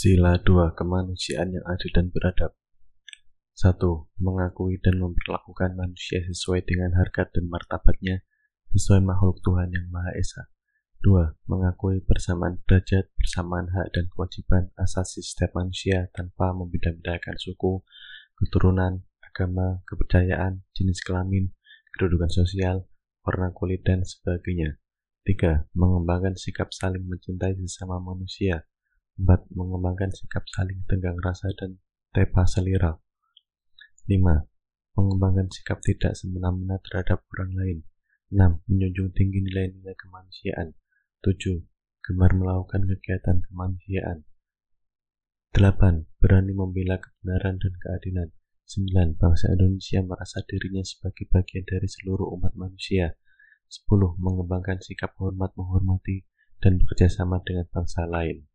Sila 2 Kemanusiaan yang adil dan beradab 1. Mengakui dan memperlakukan manusia sesuai dengan harkat dan martabatnya sesuai makhluk Tuhan yang Maha Esa. 2. Mengakui persamaan derajat, persamaan hak dan kewajiban asasi setiap manusia tanpa membeda-bedakan suku, keturunan, agama, kepercayaan, jenis kelamin, kedudukan sosial, warna kulit, dan sebagainya. 3. Mengembangkan sikap saling mencintai sesama manusia 4. Mengembangkan sikap saling tenggang rasa dan tepa selera. 5. Mengembangkan sikap tidak semena-mena terhadap orang lain. 6. Menjunjung tinggi nilai-nilai kemanusiaan. 7. Gemar melakukan kegiatan kemanusiaan. 8. Berani membela kebenaran dan keadilan. 9. Bangsa Indonesia merasa dirinya sebagai bagian dari seluruh umat manusia. 10. Mengembangkan sikap hormat menghormati dan bekerja sama dengan bangsa lain.